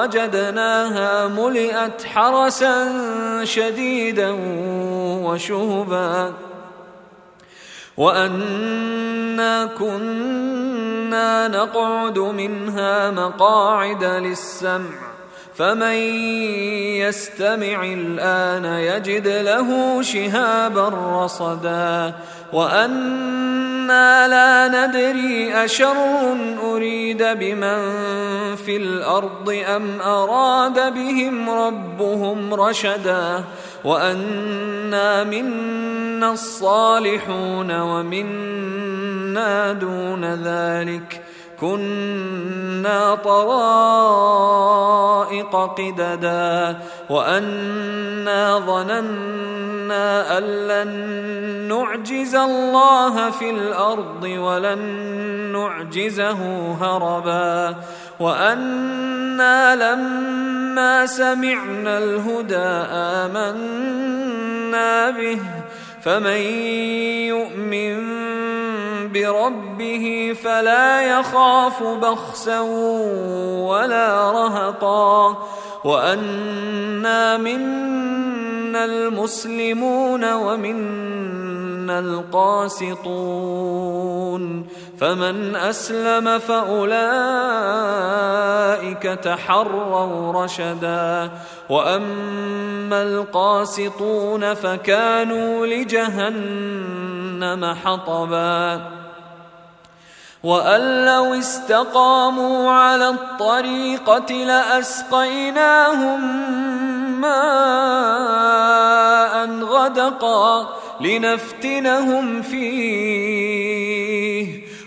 فوجدناها ملئت حرسا شديدا وشهبا. وأنا كنا نقعد منها مقاعد للسمع فمن يستمع الآن يجد له شهابا رصدا. وأنا لا ندري اشر اريد بمن في الأرض ام اراد بهم ربهم رشدا وانا منا الصالحون ومنا دون ذلك كنا طرائق قددا وأنا ظننا أن لن نعجز الله في الأرض ولن نعجزه هربا وأنا لما سمعنا الهدى آمنا به فمن يؤمن بربه فلا يخاف بخسا ولا رهقا وأنا منا المسلمون ومنا القاسطون فمن أسلم فأولئك تحروا رشدا وأما القاسطون فكانوا لجهنم حطبا وأن لو استقاموا على الطريقة لأسقيناهم ماء غدقا لنفتنهم فيه.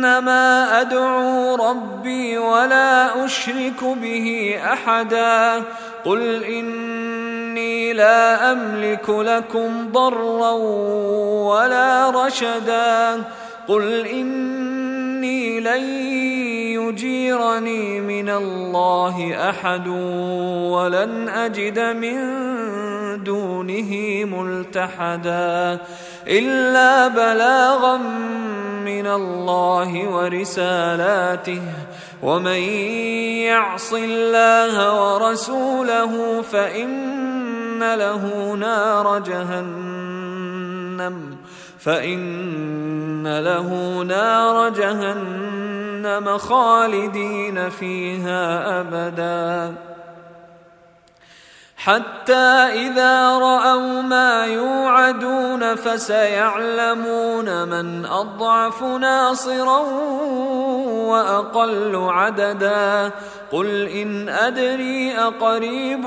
إنما أدعو ربي ولا أشرك به أحدا. قل إني لا أملك لكم ضرا ولا رشدا. قل إني لن يجيرني من الله أحد ولن أجد من دونه ملتحدا إلا بلاغا من الله ورسالاته. ومن يعص الله ورسوله فإن له نار جهنم. فإن له نار جهنم خالدين فيها أبدا. حتى إذا رأوا ما يوعدون فسيعلمون من أضعف ناصرا وأقل عددا. قل إن أدري أقريب